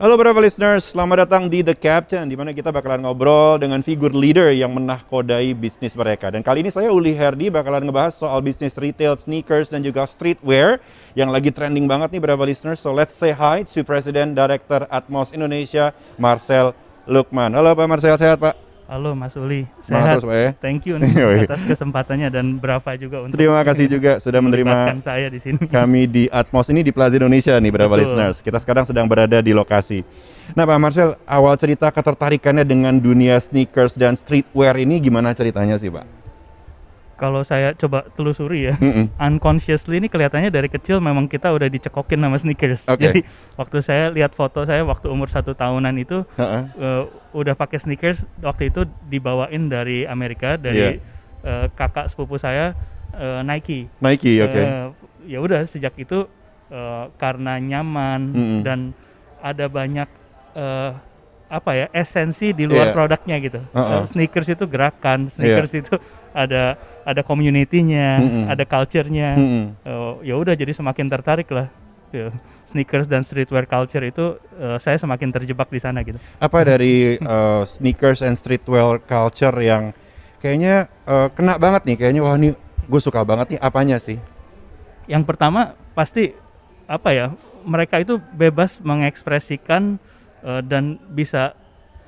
Halo beberapa listeners, selamat datang di The Captain di mana kita bakalan ngobrol dengan figur leader yang menahkodai bisnis mereka. Dan kali ini saya Uli Herdi bakalan ngebahas soal bisnis retail, sneakers dan juga streetwear yang lagi trending banget nih beberapa listeners. So let's say hi to President Director Atmos Indonesia, Marcel Lukman. Halo Pak Marcel, sehat Pak? Halo Mas Uli, sehat. terus, Pak, ya? Thank you nih atas kesempatannya dan berapa juga untuk Terima kasih juga sudah menerima saya di sini. kami di Atmos ini di Plaza Indonesia nih beberapa Betul. listeners. Kita sekarang sedang berada di lokasi. Nah Pak Marcel, awal cerita ketertarikannya dengan dunia sneakers dan streetwear ini gimana ceritanya sih Pak? Kalau saya coba telusuri ya, Mm-mm. unconsciously ini kelihatannya dari kecil memang kita udah dicekokin sama sneakers. Oke. Jadi waktu saya lihat foto saya waktu umur satu tahunan itu Heeh. eh, udah pakai sneakers waktu itu dibawain dari Amerika dari eh, kakak sepupu saya eh, Nike. Nike, oke. Eh, ya udah sejak itu eh, karena nyaman Mm-mm. dan ada banyak eh, apa ya esensi di luar Iya. produknya gitu. Uh-uh. Eh, sneakers itu gerakan, sneakers itu ada ada community-nya, Mm-mm. ada culture-nya. Mm-mm. Eh, ya udah jadi semakin tertarik lah. Ya, Sneakers dan streetwear culture itu eh, saya semakin terjebak di sana gitu. Apa dari uh, sneakers and streetwear culture yang kayaknya uh, kena banget nih? Kayaknya wah nih gue suka banget nih. Apanya sih? Yang pertama pasti apa ya mereka itu bebas mengekspresikan eh, dan bisa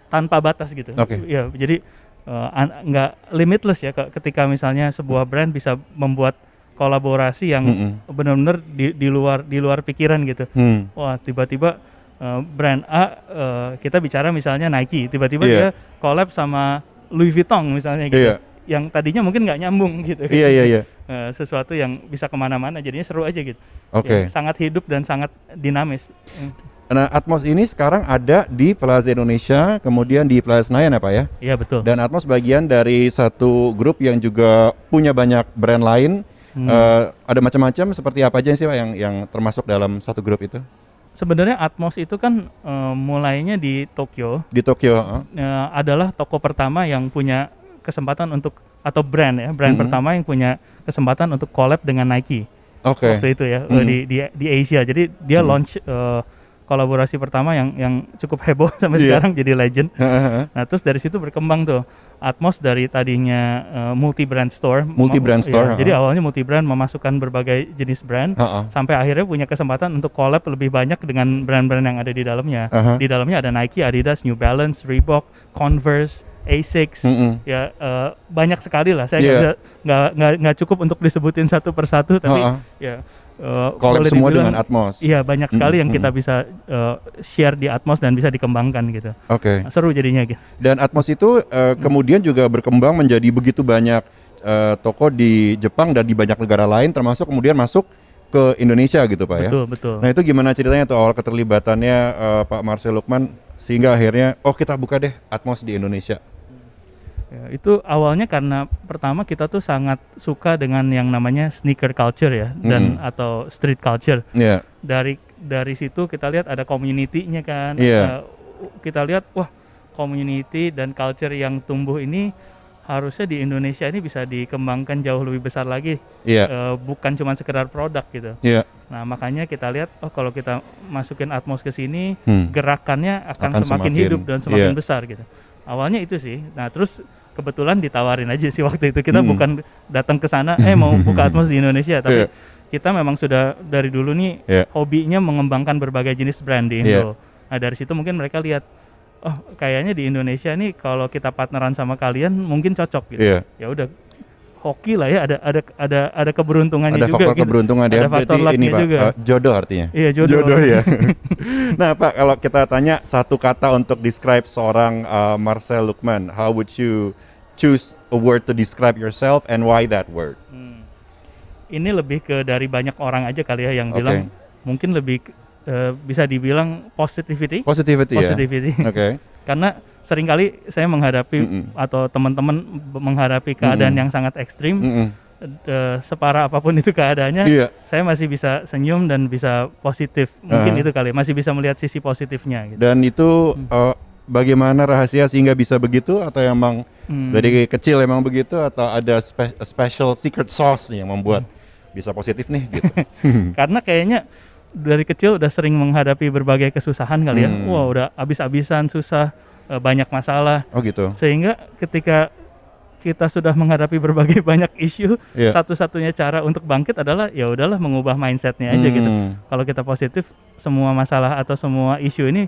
tanpa batas gitu. Oke. Ya jadi an- nggak limitless ya ke- ketika misalnya sebuah brand bisa membuat kolaborasi yang Mm-mm. benar-benar di, di luar di luar pikiran gitu. Hmm. Wah tiba-tiba eh, brand A eh, kita bicara misalnya Nike, tiba-tiba Iya. dia collab sama Louis Vuitton misalnya gitu. Iya. Yang tadinya mungkin nggak nyambung gitu. Iya iya iya. Sesuatu yang bisa ke mana-mana jadinya seru aja gitu Oke. Ya, sangat hidup dan sangat dinamis Hmm. Nah Atmos ini sekarang ada di Plaza Indonesia, kemudian di Plaza Senayan ya Pak ya? iya betul Dan Atmos bagian dari satu grup yang juga punya banyak brand lain. Hmm. Eh, ada macam-macam seperti apa aja sih Pak yang yang termasuk dalam satu grup itu? sebenarnya Atmos itu kan eh, mulainya di Tokyo Di Tokyo. heeh. eh, adalah toko pertama yang punya kesempatan untuk atau brand ya brand Mhm. pertama yang punya kesempatan untuk collab dengan Nike Oke. waktu itu ya Mhm. di, di di Asia jadi dia Mhm. launch eh, kolaborasi pertama yang yang cukup heboh sampai Iya. sekarang jadi legend. Nah, terus dari situ berkembang tuh Atmos dari tadinya multi brand store. Multi brand Iya, store, jadi ha. awalnya multi brand memasukkan berbagai jenis brand Heeh. sampai akhirnya punya kesempatan untuk collab lebih banyak dengan brand-brand yang ada di dalamnya. Aha. Di dalamnya ada Nike, Adidas, New Balance, Reebok, Converse, Asics. Mm-mm. Ya eh, banyak sekali lah. Saya Iya. nggak bisa nggak cukup untuk disebutin satu persatu, tapi Heeh. ya eh, Collab semua dibilang- dengan Atmos. Iya banyak sekali yang Mm-mm. kita bisa eh, share di Atmos dan bisa dikembangkan gitu. Oke. Nah, seru jadinya gitu. Dan Atmos itu eh, kemudian juga berkembang menjadi begitu banyak eh, toko di Jepang dan di banyak negara lain, termasuk kemudian masuk ke Indonesia gitu Pak ya. Betul betul. Nah itu gimana ceritanya tuh awal keterlibatannya eh, Pak Marcel Lukman sehingga akhirnya oh kita buka deh Atmos di Indonesia. Ya, itu awalnya karena pertama kita tuh sangat suka dengan yang namanya sneaker culture ya dan Mm-mm. atau street culture. Iya. Dari dari situ kita lihat ada community-nya kan. Eh, kita lihat wah community dan culture yang tumbuh ini harusnya di Indonesia ini bisa dikembangkan jauh lebih besar lagi. Iya. Eh, bukan cuma sekedar produk gitu. Iya. Nah, makanya kita lihat oh kalau kita masukin Atmos ke sini Hmm. gerakannya akan, Akan semakin, semakin- hidup dan semakin iya. besar gitu. Awalnya itu sih. Nah, terus kebetulan ditawarin aja sih waktu itu kita Mm-mm. bukan datang ke sana eh mau buka Atmos di Indonesia, tapi Iya. kita memang sudah dari dulu nih Iya. hobinya mengembangkan berbagai jenis brand di Iya. Indo. Nah, dari situ mungkin mereka lihat oh, kayaknya di Indonesia nih kalau kita partneran sama kalian mungkin cocok gitu. Iya. Ya udah hoki lah ya ada ada ada ada keberuntungannya Ada juga faktor gitu. keberuntungan dia Ada faktor berarti ini Pak juga. eh, jodoh artinya. Iya, jodoh. ya. nah Pak kalau kita tanya satu kata untuk describe seorang uh, Marcel Lukman, how would you choose a word to describe yourself and why that word? Hmm. Ini lebih ke dari banyak orang aja kali ya yang Oke. bilang mungkin lebih eh, bisa dibilang positivity, Positivity, positivity. ya. Oke. Karena sering kali saya menghadapi Mm-mm. atau teman-teman menghadapi keadaan Mm-mm. yang sangat ekstrim, Mm-mm. eh, separah apa pun itu keadaannya, Iya. saya masih bisa senyum dan bisa positif. Mungkin Ah. itu kali, masih bisa melihat sisi positifnya. Gitu. Dan itu uh, bagaimana rahasia sehingga bisa begitu atau emang Hmm. dari kecil emang begitu atau ada spe- special secret sauce nih yang membuat bisa positif nih gitu. Karena kayaknya dari kecil udah sering menghadapi berbagai kesusahan kali ya. Hmm. Wah, udah habis-habisan susah, eh, banyak masalah Oh gitu. sehingga ketika kita sudah menghadapi berbagai banyak isu, Iya. satu-satunya cara untuk bangkit adalah ya udahlah mengubah mindsetnya aja gitu. Hmm. Kalau kita positif, semua masalah atau semua isu ini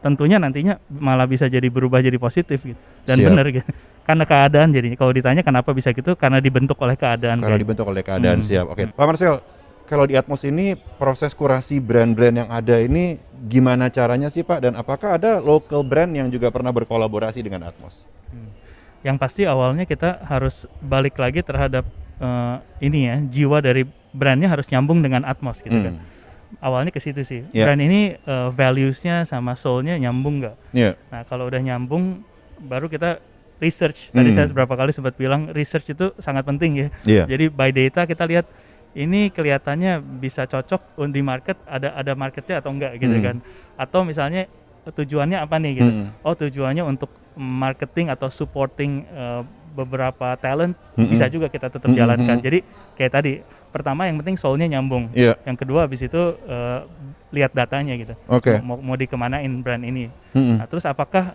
tentunya nantinya malah bisa jadi berubah jadi positif gitu dan benar gitu. Karena keadaan jadi kalau ditanya kenapa bisa gitu karena dibentuk oleh keadaan. Kalau kayak- dibentuk oleh keadaan Hmm. siap. Oke. Pak Marcel, kalau di Atmos ini proses kurasi brand-brand yang ada ini gimana caranya sih Pak? Dan apakah ada local brand yang juga pernah berkolaborasi dengan Atmos? Yang pasti awalnya kita harus balik lagi terhadap eh, ini ya jiwa dari brandnya harus nyambung dengan Atmos gitu kan. Hmm. Awalnya ke situ sih. Iya. Brand ini eh, values-nya sama soul-nya nyambung nggak? Iya. Nah kalau udah nyambung, baru kita research. Tadi Hmm. saya beberapa kali sempat bilang research itu sangat penting ya. Iya. Jadi by data kita lihat ini kelihatannya bisa cocok di market, ada ada marketnya atau enggak gitu Hmm. kan? Atau misalnya tujuannya apa nih gitu? Hmm. Oh tujuannya untuk marketing atau supporting eh, beberapa talent Mm-mm. bisa juga kita tetap Mm-mm. jalankan. Jadi kayak tadi pertama yang penting soulnya nyambung. Iya. Yang kedua habis itu eh, lihat datanya gitu. Oke. Mau mau dikemanain brand ini. Mm-mm. Nah, terus apakah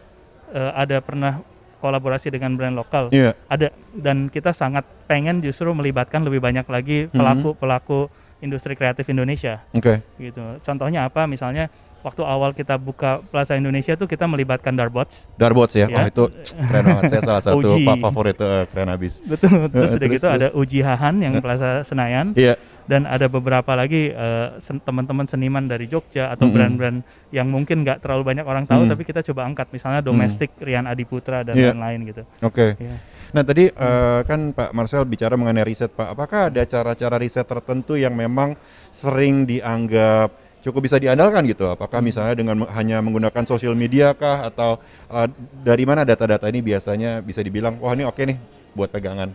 eh, ada pernah kolaborasi dengan brand lokal? Iya. Ada dan kita sangat pengen justru melibatkan lebih banyak lagi Mhm. pelaku-pelaku industri kreatif Indonesia Oke. gitu. Contohnya apa? Misalnya waktu awal kita buka Plaza Indonesia tuh kita melibatkan Darbots. Darbots ya. Ya. Wah itu keren banget. Saya salah satu favorit eh, keren habis. Betul. Terus udah terus, gitu ada terus. Uji Hahan yang Plaza Senayan Iya. dan ada beberapa lagi eh, sen- teman-teman seniman dari Jogja atau brand-brand yang mungkin nggak terlalu banyak orang tahu Mhm. tapi kita coba angkat misalnya domestik Rian Adiputra dan Iya. lain-lain gitu. Oke. Ya. Nah tadi eh, kan Pak Marcel bicara mengenai riset Pak. Apakah ada cara-cara riset tertentu yang memang sering dianggap cukup bisa diandalkan gitu? Apakah misalnya dengan hanya menggunakan sosial media kah atau eh, dari mana data-data ini biasanya bisa dibilang wah ini oke nih buat pegangan?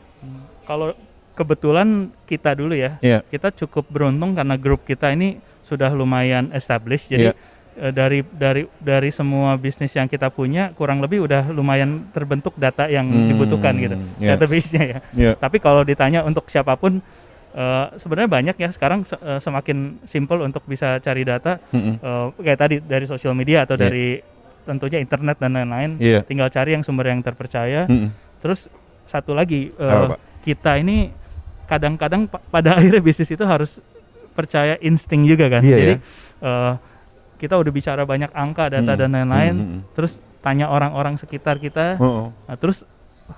Kalau kebetulan kita dulu ya, Iya. kita cukup beruntung karena grup kita ini sudah lumayan established. Jadi Iya. eh, dari dari dari semua bisnis yang kita punya kurang lebih udah lumayan terbentuk data yang Hmm, dibutuhkan gitu, iya. database-nya ya. Iya. Tapi kalau ditanya untuk siapa pun eh, sebenarnya banyak ya sekarang se- eh, semakin simple untuk bisa cari data Mm-mm. eh, kayak tadi dari sosial media atau Iya. dari tentunya internet dan lain-lain. Iya. Tinggal cari yang sumber yang terpercaya. Mm-mm. Terus satu lagi Apa, Pak? kita ini kadang-kadang pa- pada akhirnya bisnis itu harus percaya insting juga kan. Iya, Jadi ya. eh, kita udah bicara banyak angka, data Hmm, dan lain-lain. hmm, hmm. Terus tanya orang-orang sekitar kita. Oh, oh. Nah, terus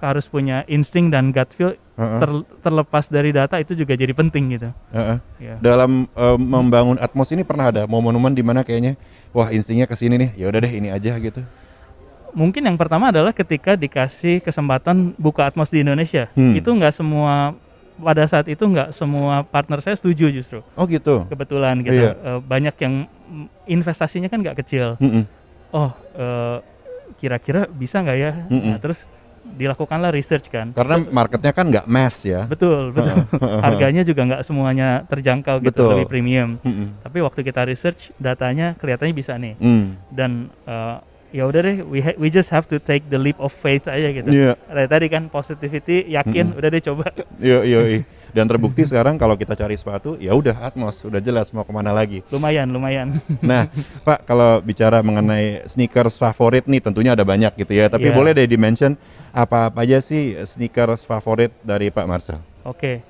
harus punya insting dan gut feel Heeh. ter- terlepas dari data itu juga jadi penting gitu. Heeh. Ya. Dalam eh, membangun atmos ini pernah ada momen-momen di mana kayaknya wah instingnya ke sini nih. Ya udah deh ini aja gitu. Mungkin yang pertama adalah ketika dikasih kesempatan buka Atmos di Indonesia. Hmm. Itu nggak semua pada saat itu nggak semua partner saya setuju justru. Oh gitu. Kebetulan gitu. Iya. Eh, banyak yang mm, investasinya kan nggak kecil. Mm-mm. Oh, eh, kira-kira bisa nggak ya? Mm-mm. Nah, terus dilakukanlah research kan. Karena marketnya kan nggak mass ya. Betul, betul. Harganya juga nggak semuanya terjangkau gitu, Betul. lebih premium. Mm-mm. Tapi waktu kita research datanya kelihatannya bisa nih. Mm. Dan eh, ya udah deh, we we just have to take the leap of faith aja gitu. Iya. Kayak tadi kan positivity, yakin, Mm-mm. udah deh coba. Yo yo. Dan terbukti sekarang kalau kita cari sepatu, ya udah Atmos, udah jelas mau ke mana lagi. lumayan, lumayan. Nah, Pak, kalau bicara mengenai sneakers favorit nih, tentunya ada banyak gitu ya. Tapi Iya. boleh deh di-mention apa-apa aja sih sneakers favorit dari Pak Marcel? Oke,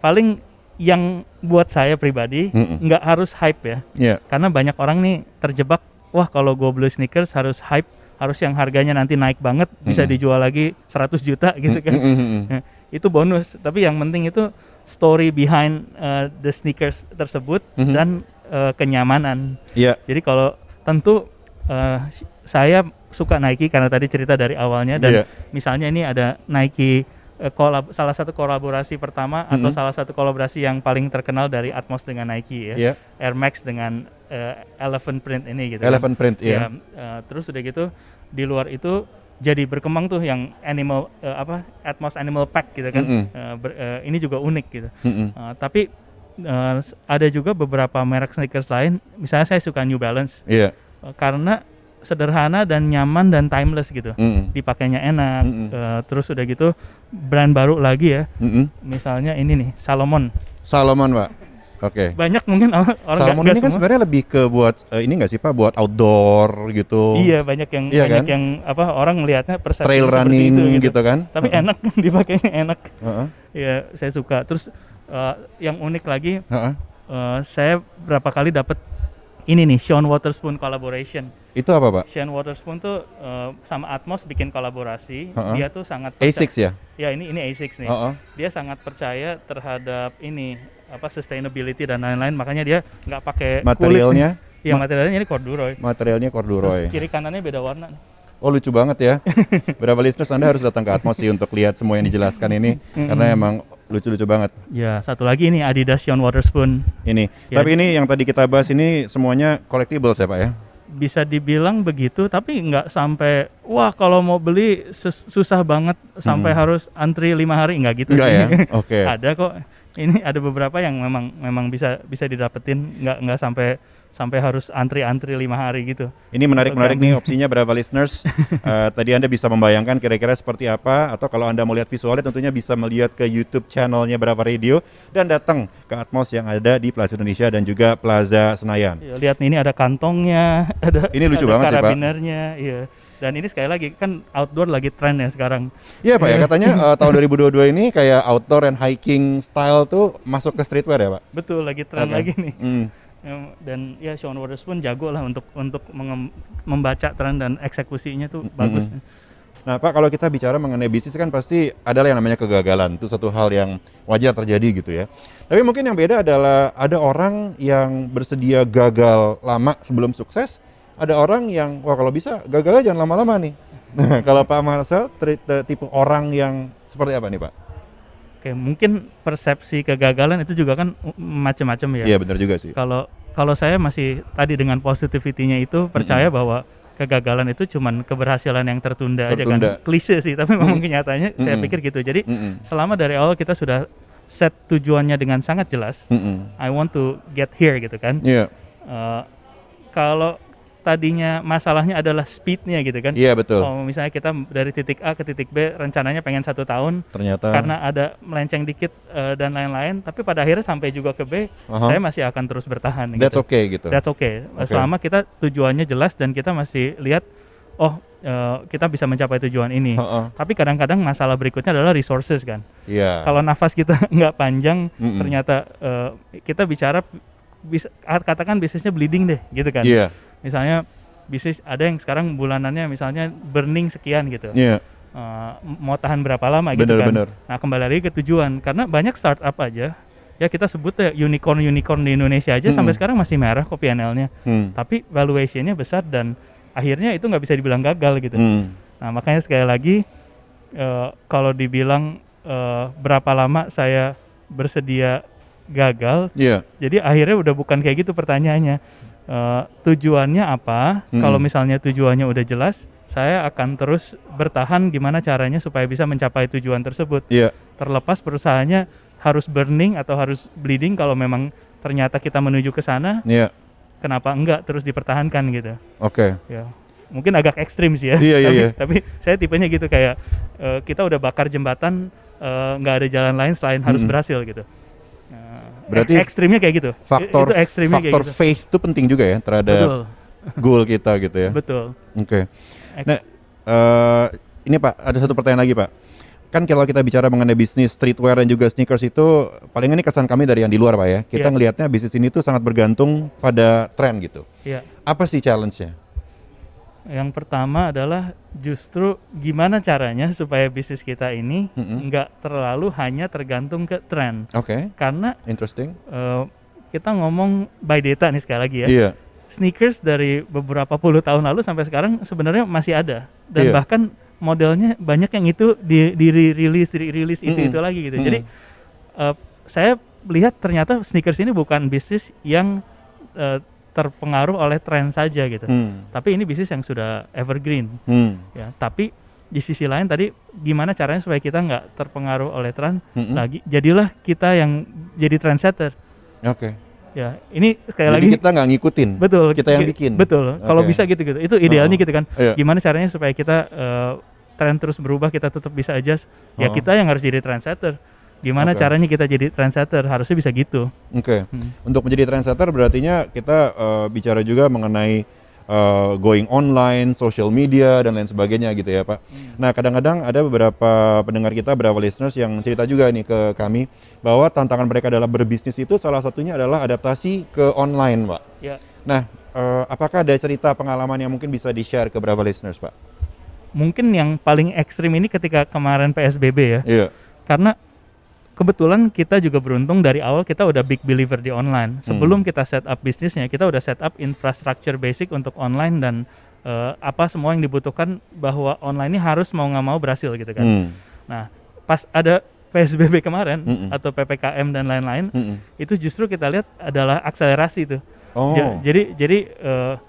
paling yang buat saya pribadi nggak harus hype ya, Iya. karena banyak orang nih terjebak. Wah kalau gue beli sneakers harus hype, harus yang harganya nanti naik banget, bisa Mm-mm. dijual lagi 100 juta gitu kan. Mm-mm. Nah, itu bonus. Tapi yang penting itu story behind uh, the sneakers tersebut Mhm. dan uh, kenyamanan. Iya. Jadi kalau tentu uh, saya suka Nike karena tadi cerita dari awalnya dan misalnya ini ada Nike uh, kolab salah satu kolaborasi pertama atau Mhm. salah satu kolaborasi yang paling terkenal dari Atmos dengan Nike ya. Iya. Air Max dengan uh, Elephant Print ini gitu. kan. Elephant print, iya. Ya, uh, terus udah gitu di luar itu jadi berkembang tuh yang animal uh, apa Atmos Animal Pack gitu kan. Mm-mm. Uh, ber- uh, ini juga unik gitu. Mm-mm. Uh, tapi uh, ada juga beberapa merek sneakers lain. Misalnya saya suka New Balance Iya. uh, karena sederhana dan nyaman dan timeless gitu. Mm-mm. Dipakainya enak. Mm-mm. uh, terus udah gitu brand baru lagi ya. Mm-mm. Misalnya ini nih Salomon. Salomon, Pak. Oke. Banyak mungkin orang Salmon nggak ini kan sebenarnya lebih ke buat eh, ini nggak sih Pak, buat outdoor gitu. Iya banyak yang Iya banyak kan? yang apa orang melihatnya persepsi Trail running itu, gitu, kan. Tapi Heeh. enak dipakainya enak. Ya saya suka. Terus eh, yang unik lagi Heeh. eh, saya berapa kali dapat ini nih Sean Waterspoon collaboration. Itu apa Pak? Sean Waterspoon tuh eh, sama Atmos bikin kolaborasi. Heeh. Dia tuh sangat perca- A6 ya? Ya ini ini A6 nih. Heeh. Dia sangat percaya terhadap ini apa sustainability dan lain-lain. Makanya dia nggak pakai kulit Materialnya? nih. Iya materialnya ini corduroy. Materialnya corduroy. Terus kiri kanannya beda warna. Oh lucu banget ya. Berapa listeners Anda harus datang ke Atmos sih untuk lihat semua yang dijelaskan ini karena emang lucu-lucu banget Ya satu lagi ini Adidas Sean Waterspoon. ini. Ya. Tapi ini yang tadi kita bahas ini semuanya collectibles ya Pak ya? Bisa dibilang begitu, tapi nggak sampai wah kalau mau beli sus- susah banget sampai harus antri lima hari nggak gitu. Enggak sih. ya? Oke. ada kok. Ini ada beberapa yang memang memang bisa bisa didapetin. Nggak nggak sampai sampai harus antri-antri lima hari gitu. Ini menarik-menarik nih opsinya berapa listeners. Eh, tadi Anda bisa membayangkan kira-kira seperti apa atau kalau Anda mau lihat visualnya tentunya bisa melihat ke YouTube channelnya berapa radio dan datang ke Atmos yang ada di Plaza Indonesia dan juga Plaza Senayan. Ya, lihat nih, ini ada kantongnya, ada Ini lucu ada banget sih, Pak. iya. Dan ini sekali lagi kan outdoor lagi tren ya sekarang. Iya Pak ya katanya eh, tahun 2022 ini kayak outdoor and hiking style tuh masuk ke streetwear ya Pak? Betul lagi tren Oke. lagi nih. Hmm. Dan ya Sean Waterspoon jago lah untuk untuk membaca tren dan eksekusinya tuh bagus. Nah Pak kalau kita bicara mengenai bisnis kan pasti adalah yang namanya kegagalan itu satu hal yang wajar terjadi gitu ya. Tapi mungkin yang beda adalah ada orang yang bersedia gagal lama sebelum sukses, ada orang yang wah kalau bisa gagalnya jangan lama-lama nih. Nah kalau Pak Marcel te- tipe orang yang seperti apa nih Pak? Oke, mungkin persepsi kegagalan itu juga kan macam-macam ya. Iya benar juga sih. Kalau kalau saya masih tadi dengan positivity-nya itu percaya bahwa kegagalan itu cuman keberhasilan yang tertunda, aja Tertunda. kan. Klise sih, tapi memang kenyataannya saya Mm-mm. pikir gitu. Jadi Mm-mm. selama dari awal kita sudah set tujuannya dengan sangat jelas, Mm-mm. I want to get here gitu kan. Iya, Eh, kalau tadinya masalahnya adalah speednya gitu kan. iya betul. Oh, misalnya kita dari titik A ke titik B rencananya pengen satu tahun, Ternyata. karena ada melenceng dikit eh, dan lain-lain, tapi pada akhirnya sampai juga ke B, Aha. saya masih akan terus bertahan. That's gitu. okay gitu. That's okay. Oke. Selama kita tujuannya jelas dan kita masih lihat, oh eh, kita bisa mencapai tujuan ini. Heeh. Tapi kadang-kadang masalah berikutnya adalah resources kan. Iya. Kalau nafas kita nggak panjang, Mm-mm. ternyata eh, kita bicara bisa katakan bisnisnya bleeding deh, gitu kan. Iya. Misalnya bisnis ada yang sekarang bulanannya misalnya burning sekian gitu. Iya. Eh, mau tahan berapa lama gitu Bener, kan. bener. Nah, kembali lagi ke tujuan karena banyak startup aja ya kita sebut ya unicorn unicorn di Indonesia aja Mm-mm. sampai sekarang masih merah kok PNL-nya. Hmm. Tapi valuationnya besar dan akhirnya itu nggak bisa dibilang gagal gitu. Hmm. Nah, makanya sekali lagi eh, kalau dibilang eh, berapa lama saya bersedia gagal, Iya. jadi akhirnya udah bukan kayak gitu pertanyaannya. Eh, tujuannya apa? Mm-mm. Kalau misalnya tujuannya udah jelas, saya akan terus bertahan gimana caranya supaya bisa mencapai tujuan tersebut. Iya. Terlepas perusahaannya harus burning atau harus bleeding kalau memang ternyata kita menuju ke sana, Iya. kenapa enggak terus dipertahankan gitu. Oke. Ya. Mungkin agak ekstrim sih ya. Iya, iya, tapi, iya. tapi saya tipenya gitu kayak eh, kita udah bakar jembatan eh, nggak ada jalan lain selain harus berhasil gitu. Berarti ek- ekstrimnya kayak gitu. Faktor itu ekstrimnya kayak faktor gitu. faith itu penting juga ya terhadap Betul, goal kita gitu ya. betul. Oke. Ek- Nah, eh, ini Pak, ada satu pertanyaan lagi Pak. Kan kalau kita bicara mengenai bisnis streetwear dan juga sneakers itu, paling ini kesan kami dari yang di luar Pak ya. Kita Iya. ngelihatnya bisnis ini tuh sangat bergantung pada tren gitu. Ya. Apa sih challenge-nya? Yang pertama adalah justru gimana caranya supaya bisnis kita ini nggak terlalu hanya tergantung ke tren. Oke, Karena interesting. eh, kita ngomong by data nih sekali lagi ya. Iya. Sneakers dari beberapa puluh tahun lalu sampai sekarang sebenarnya masih ada dan Iya. bahkan modelnya banyak yang itu di di rilis rilis itu itu Mm-mm. lagi gitu. Mm-mm. Jadi eh, saya lihat ternyata sneakers ini bukan bisnis yang eh, terpengaruh oleh tren saja gitu. Hmm. Tapi ini bisnis yang sudah evergreen Hmm. ya tapi di sisi lain tadi gimana caranya supaya kita nggak terpengaruh oleh tren Mm-mm. lagi jadilah kita yang jadi trendsetter Oke. ya ini sekali Jadi lagi kita nggak ngikutin. betul kita yang ki- bikin. betul kalau Oke. bisa gitu gitu itu idealnya Oh. gitu kan Iya. gimana caranya supaya kita eh, tren terus berubah kita tetap bisa adjust ya Oh. kita yang harus jadi trendsetter Gimana Oke. caranya kita jadi trendsetter? Harusnya bisa gitu. Oke. Hmm. Untuk menjadi trendsetter berartinya kita eh, bicara juga mengenai eh, going online, social media dan lain sebagainya gitu ya, Pak. Nah, kadang-kadang ada beberapa pendengar kita, beberapa listeners yang cerita juga nih ke kami bahwa tantangan mereka dalam berbisnis itu salah satunya adalah adaptasi ke online, Pak. Ya. Nah, eh, apakah ada cerita pengalaman yang mungkin bisa di-share ke beberapa listeners, Pak? Mungkin yang paling ekstrim ini ketika kemarin PSBB ya. Iya. Karena kebetulan kita juga beruntung dari awal kita udah big believer di online. Sebelum kita set up bisnisnya, kita udah set up infrastructure basic untuk online dan eh, apa semua yang dibutuhkan bahwa online ini harus mau nggak mau berhasil gitu kan. Hmm. Nah, pas ada PSBB kemarin Mm-mm. atau PPKM dan lain-lain, Mm-mm. itu justru kita lihat adalah akselerasi itu. Oh. Ja- jadi jadi per-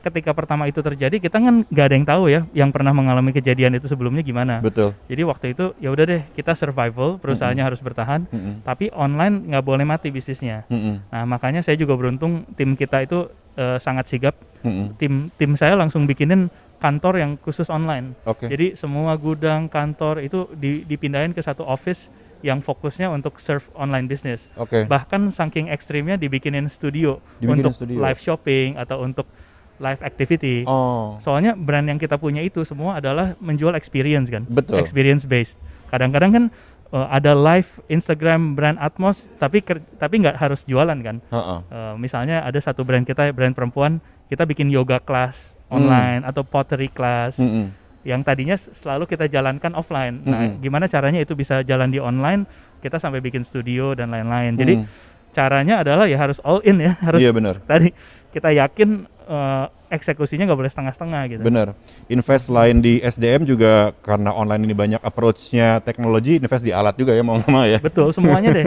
ketika pertama itu terjadi kita kan nggak ada yang tahu ya yang pernah mengalami kejadian itu sebelumnya gimana. Betul. Jadi waktu itu ya udah deh kita survival, perusahaannya harus bertahan, Mm-mm. tapi online nggak boleh mati bisnisnya. Mm-mm. Nah makanya saya juga beruntung tim kita itu eh, sangat sigap. Mm-mm. Tim tim saya langsung bikinin kantor yang khusus online. Oke. Jadi semua gudang kantor itu di- dipindahin ke satu office yang fokusnya untuk serve online business. Oke. Bahkan saking ekstrimnya dibikinin studio Dibikinin untuk studio. live shopping atau untuk live activity. Oh. Soalnya brand yang kita punya itu semua adalah menjual experience kan, Betul. experience based. Kadang-kadang kan eh, ada live Instagram brand Atmos, tapi tapi nggak harus jualan kan. Ha-ha. Eh, misalnya ada satu brand kita, brand perempuan, kita bikin yoga class Hmm. online atau pottery class Mm-mm. yang tadinya selalu kita jalankan offline. Nah, Mm-mm. gimana caranya itu bisa jalan di online? Kita sampai bikin studio dan lain-lain. Jadi Mm. caranya adalah ya harus all in ya, harus Iya, benar. tadi kita yakin eh, eksekusinya nggak boleh setengah-setengah gitu. Bener. Invest lain di SDM juga karena online ini banyak approach-nya teknologi, invest di alat juga ya mau mau ya. Betul, semuanya deh.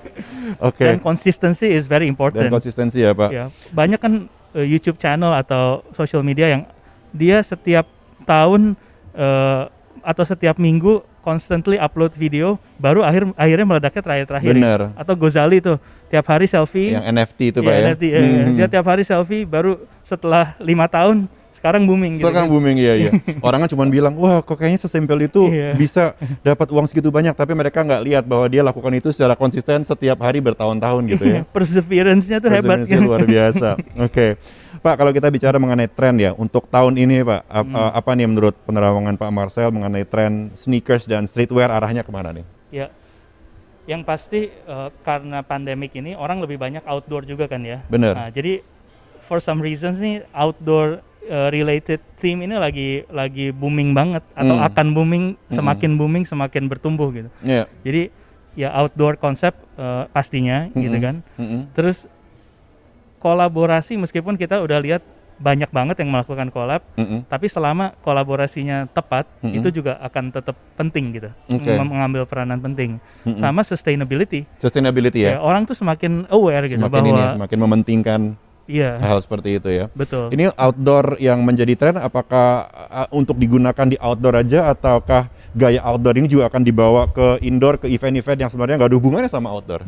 Oke. Dan consistency is very Dan important. konsistensi ya Pak. Ya, banyak kan eh, YouTube channel atau social media yang dia setiap tahun eh, atau setiap minggu constantly upload video, baru akhir akhirnya meledaknya terakhir-terakhir. Bener. Atau Gozali tuh tiap hari selfie. Yang NFT itu Iya, Pak ya. NFT, eh, Hmm. Dia tiap hari selfie, baru setelah lima tahun sekarang booming gitu. Sekarang kan. booming iya iya. Orang kan cuma bilang, wah kok kayaknya sesimpel itu Iya. bisa dapat uang segitu banyak, tapi mereka nggak lihat bahwa dia lakukan itu secara konsisten setiap hari bertahun-tahun gitu ya. Perseverance-nya tuh hebat Perseverance-nya kan. luar biasa. Oke, Pak kalau kita bicara mengenai tren ya untuk tahun ini Pak, ap- Hmm. apa nih menurut penerawangan Pak Marcel mengenai tren sneakers dan streetwear arahnya ke mana nih? Ya. Yang pasti eh, karena pandemik ini orang lebih banyak outdoor juga kan ya. Bener. Nah, jadi for some reasons nih outdoor eh, related theme ini lagi lagi booming banget atau Hmm. akan booming semakin booming semakin bertumbuh gitu. Iya. Jadi ya outdoor konsep eh, pastinya gitu Mm-mm. kan. Mm-mm. Terus kolaborasi meskipun kita udah lihat banyak banget yang melakukan collab, Mm-mm. tapi selama kolaborasinya tepat Mm-mm. itu juga akan tetap penting gitu. Mem- mengambil peranan penting. Mm-mm. Sama sustainability. Sustainability Ya, ya, orang tuh semakin aware gitu semakin bahwa ini ya, semakin mementingkan iya, hal seperti itu ya. betul. Ini outdoor yang menjadi tren, apakah uh, untuk digunakan di outdoor aja, ataukah gaya outdoor ini juga akan dibawa ke indoor, ke event-event yang sebenarnya nggak ada hubungannya sama outdoor?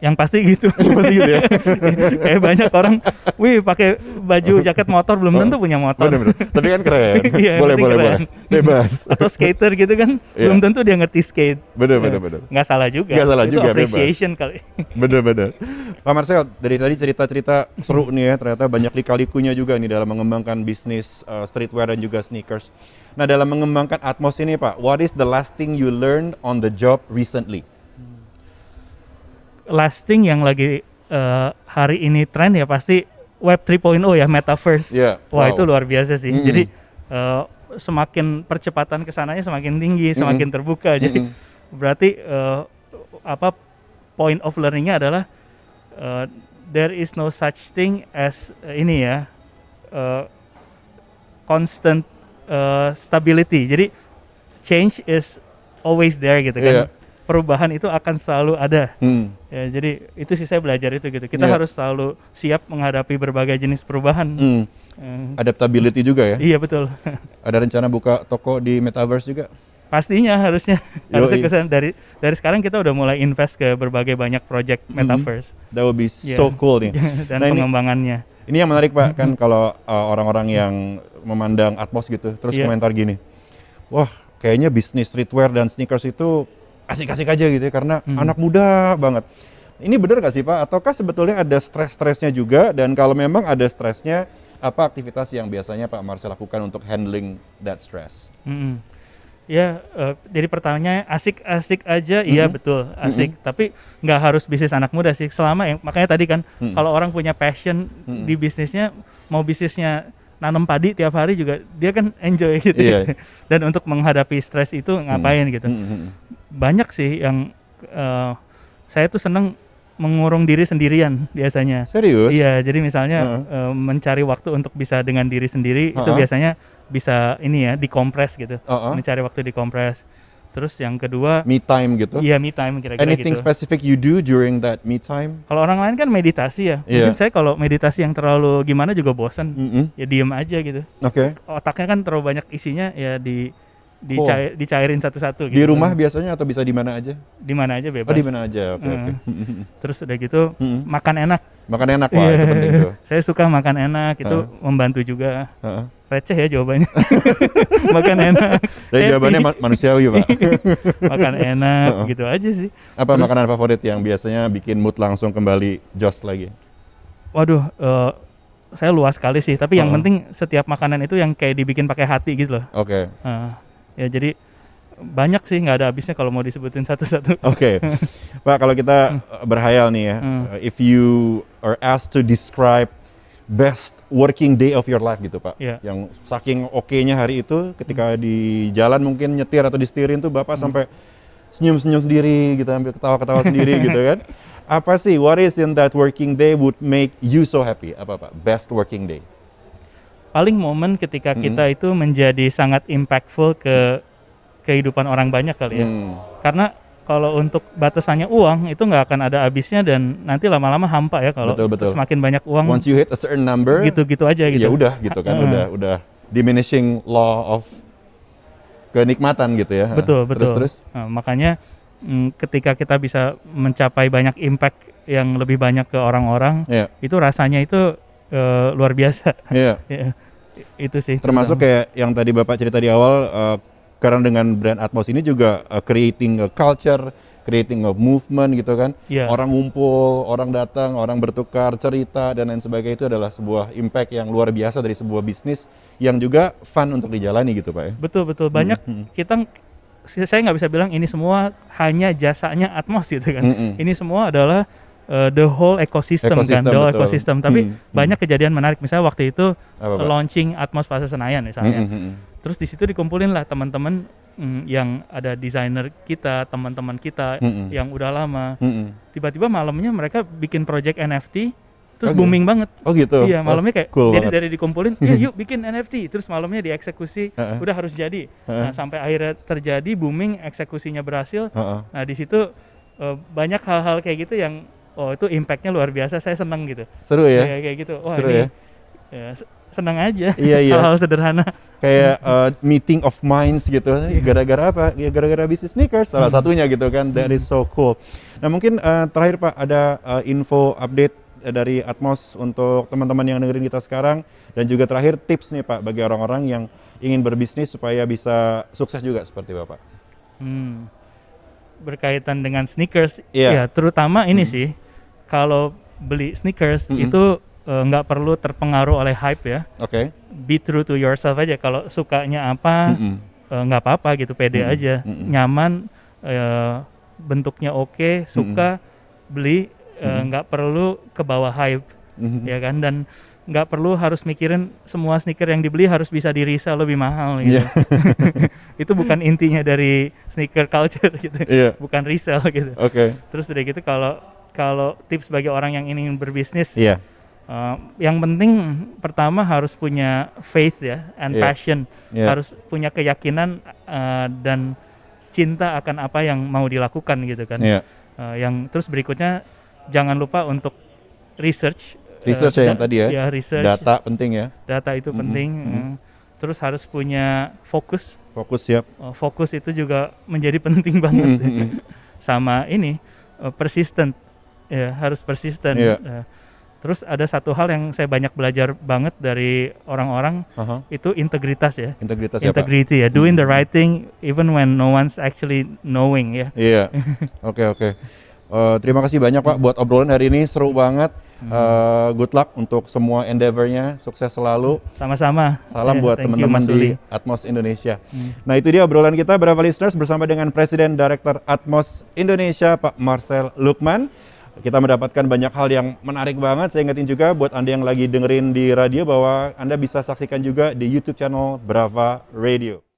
Yang pasti gitu. Pasti gitu ya? Kayak banyak orang, wih pakai baju jaket motor belum tentu punya motor. Bener-bener. Tapi kan keren. Iya, boleh, boleh, keren. boleh. Bebas. Atau skater gitu kan, Iya. belum tentu dia ngerti skate. Bener, Ya, bener, bener. Nggak salah juga. Nggak salah Itu juga, bebas. appreciation kali. Bener-bener. Pak Marcel, dari tadi cerita-cerita seru nih ya, ternyata banyak lika-likunya juga nih dalam mengembangkan bisnis uh, streetwear dan juga sneakers. Nah, dalam mengembangkan Atmos ini Pak, what is the last thing you learned on the job recently? Lasting yang lagi eh, hari ini tren ya pasti Web 3.0 ya, metaverse. Iya, Wah wow. itu luar biasa sih. Mm-mm. Jadi eh, semakin percepatan ke sananya semakin tinggi, semakin terbuka. Jadi Mm-mm. berarti eh, apa point of learningnya adalah eh, there is no such thing as eh, ini ya eh, constant eh, stability. Jadi change is always there gitu kan. Iya. Perubahan itu akan selalu ada. Hmm. Ya, jadi itu sih saya belajar itu gitu. Kita Iya. harus selalu siap menghadapi berbagai jenis perubahan. Hmm. Eh, Adaptability juga ya. iya betul. Ada rencana buka toko di metaverse juga? Pastinya harusnya harusnya Yoi. ke sana. dari dari sekarang kita udah mulai invest ke berbagai banyak project Mm-hmm. metaverse That would be Iya. so cool nih. dan Nah, ini- pengembangannya. Ini yang menarik Pak, kan kalau uh, orang-orang yang memandang Atmos gitu, terus Iya. komentar gini, wah kayaknya bisnis streetwear dan sneakers itu asik-asik aja gitu ya karena Hmm. anak muda banget. Ini benar nggak sih Pak? Ataukah sebetulnya ada stres-stresnya juga? Dan kalau memang ada stresnya, apa aktivitas yang biasanya Pak Marcel lakukan untuk handling that stress? Mm-mm. Ya, eh, jadi pertanyaannya asik-asik aja, iya Mhm. betul asik. Tapi nggak harus bisnis anak muda sih. Selama yang makanya tadi kan, Mhm. kalau orang punya passion Mhm. di bisnisnya, mau bisnisnya nanam padi tiap hari juga dia kan enjoy gitu. Iya. Dan untuk menghadapi stres itu ngapain gitu. Hmm, hmm, hmm. Banyak sih yang eh, saya tuh seneng mengurung diri sendirian biasanya. Serius? Iya, jadi misalnya Heeh. eh, mencari waktu untuk bisa dengan diri sendiri itu Heeh. biasanya bisa ini ya dikompres gitu, Uh-uh. mencari waktu dikompres. Terus yang kedua, Me time gitu? iya me time kira-kira Anything gitu. specific you do during that me time? Kalau orang lain kan meditasi ya, Iya. mungkin saya kalau meditasi yang terlalu gimana juga bosan, Mm-mm. ya diem aja gitu. Oke. Otaknya kan terlalu banyak isinya ya di. Dicair, dicairin satu-satu. Di gitu. rumah biasanya atau bisa di mana aja? di mana aja bebas. Oh di mana aja? Oke oke. Heeh. Terus udah gitu Mm-mm. makan enak. Makan enak wah itu Iya. penting tuh. Saya suka makan enak, itu Heeh. membantu juga. Heeh. Receh ya jawabannya. makan enak. Jadi happy. jawabannya ma- manusiawi pak. makan enak Heeh. gitu aja sih. Apa Terus- makanan favorit yang biasanya bikin mood langsung kembali jos lagi? Waduh, eh, saya luas sekali sih. Tapi yang Heeh. penting setiap makanan itu yang kayak dibikin pakai hati gitu loh. Oke. Eh, ya jadi banyak sih nggak ada habisnya kalau mau disebutin satu-satu. Oke, Pak kalau kita uh, berhayal nih ya, Hmm. uh, if you are asked to describe best working day of your life gitu Pak, Iya. yang saking oke-nya hari itu ketika di jalan mungkin nyetir atau disetirin tuh Bapak Hmm. sampai senyum-senyum sendiri gitu, ambil ketawa-ketawa sendiri gitu kan. Apa sih, what is in that working day would make you so happy? Apa Pak, best working day? Paling momen ketika Hmm. kita itu menjadi sangat impactful ke kehidupan orang banyak kali ya. Hmm. Karena kalau untuk batasannya uang itu nggak akan ada habisnya dan nanti lama-lama hampa ya kalau Betul, betul. semakin banyak uang Once you hit a certain number, gitu-gitu aja gitu. ya udah gitu kan, Heeh. udah udah diminishing law of kenikmatan gitu ya. Betul, betul. Terus terus. Nah, makanya mm, ketika kita bisa mencapai banyak impact yang lebih banyak ke orang-orang, Iya, itu rasanya itu eh, luar biasa. iya. Ya, i- itu sih. Termasuk kayak yang tadi Bapak cerita di awal eh, karena dengan brand Atmos ini juga eh, creating a culture, creating a movement gitu kan. Iya. Orang ngumpul, orang datang, orang bertukar cerita dan lain sebagainya itu adalah sebuah impact yang luar biasa dari sebuah bisnis yang juga fun untuk dijalani gitu, Pak ya. Betul betul banyak Hmm, kita saya nggak bisa bilang ini semua hanya jasanya Atmos gitu kan. Mm-mm. Ini semua adalah uh, the whole ecosystem, kan, Ekosistem, the whole betul. ecosystem. Tapi Hmm, hmm. banyak kejadian menarik. Misalnya waktu itu Apa, Pak? launching Atmos Plaza Senayan misalnya. Mm-mm, mm-mm. Terus di situ dikumpulin lah teman-teman mm, yang ada desainer kita, teman-teman kita Mm-mm. yang udah lama. Tiba-tiba malamnya mereka bikin project NFT, terus Oke. booming banget. Oh gitu. Iya, malamnya kayak cool jadi banget. dari dikumpulin, ya yuk bikin NFT, terus malamnya dieksekusi, Heeh. udah harus jadi. Nah, Heeh. sampai akhirnya terjadi booming, eksekusinya berhasil. Heeh. Nah, di situ eh, banyak hal-hal kayak gitu yang oh itu impactnya luar biasa, saya seneng gitu. Seru ya. Kayak kayak gitu. Wah, Seru ini ya. ya, se- seneng aja. Iya, iya. Hal-hal sederhana. kayak uh, meeting of minds gitu Iya. gara-gara apa ya gara-gara bisnis sneakers salah Hmm. satunya gitu kan that is so cool nah mungkin uh, terakhir pak ada uh, info update dari Atmos untuk teman-teman yang dengerin kita sekarang dan juga terakhir tips nih pak bagi orang-orang yang ingin berbisnis supaya bisa sukses juga seperti bapak Hmm. Berkaitan dengan sneakers, Iya. ya terutama ini Hmm. sih kalau beli sneakers Mm-mm. itu eh, nggak perlu terpengaruh oleh hype ya. oke Be true to yourself aja. Kalau sukanya apa, eh, nggak apa-apa gitu, pede Mm-mm. aja, Mm-mm. nyaman, eh, bentuknya oke, suka, beli, eh, Mm-mm. nggak perlu ke bawah hype, Mhm. ya kan? Dan nggak perlu harus mikirin semua sneaker yang dibeli harus bisa di resell lebih mahal gitu. Iya. itu bukan intinya dari sneaker culture gitu Iya. bukan resell gitu oke terus udah gitu kalau kalau tips bagi orang yang ingin berbisnis iya eh, yang penting pertama harus punya faith ya and Iya. passion Iya. harus punya keyakinan eh, dan cinta akan apa yang mau dilakukan gitu kan iya Eh, yang terus berikutnya jangan lupa untuk research eh, Research ya yang tadi ya. ya research data penting ya data itu penting mhm. eh. terus harus punya fokus fokus siap Oh, fokus itu juga menjadi penting banget Mhm. sama ini eh, persistent ya harus persisten Iya. Eh, Terus ada satu hal yang saya banyak belajar banget dari orang-orang Aha. itu integritas ya. Integritas ya Pak. Integrity ya, doing the right thing even when no one's actually knowing ya. Iya. Oke oke. Eh, terima kasih banyak Pak buat obrolan hari ini seru banget. Hmm. Eh, good luck untuk semua endeavornya, sukses selalu. Sama-sama. Salam Ya, buat teman-teman di. Atmos Indonesia. Nah itu dia obrolan kita berapa listeners bersama dengan Presiden Director Atmos Indonesia Pak Marcel Lukman. Kita mendapatkan banyak hal yang menarik banget. Saya ingetin juga buat Anda yang lagi dengerin di radio bahwa Anda bisa saksikan juga di YouTube channel Brava Radio.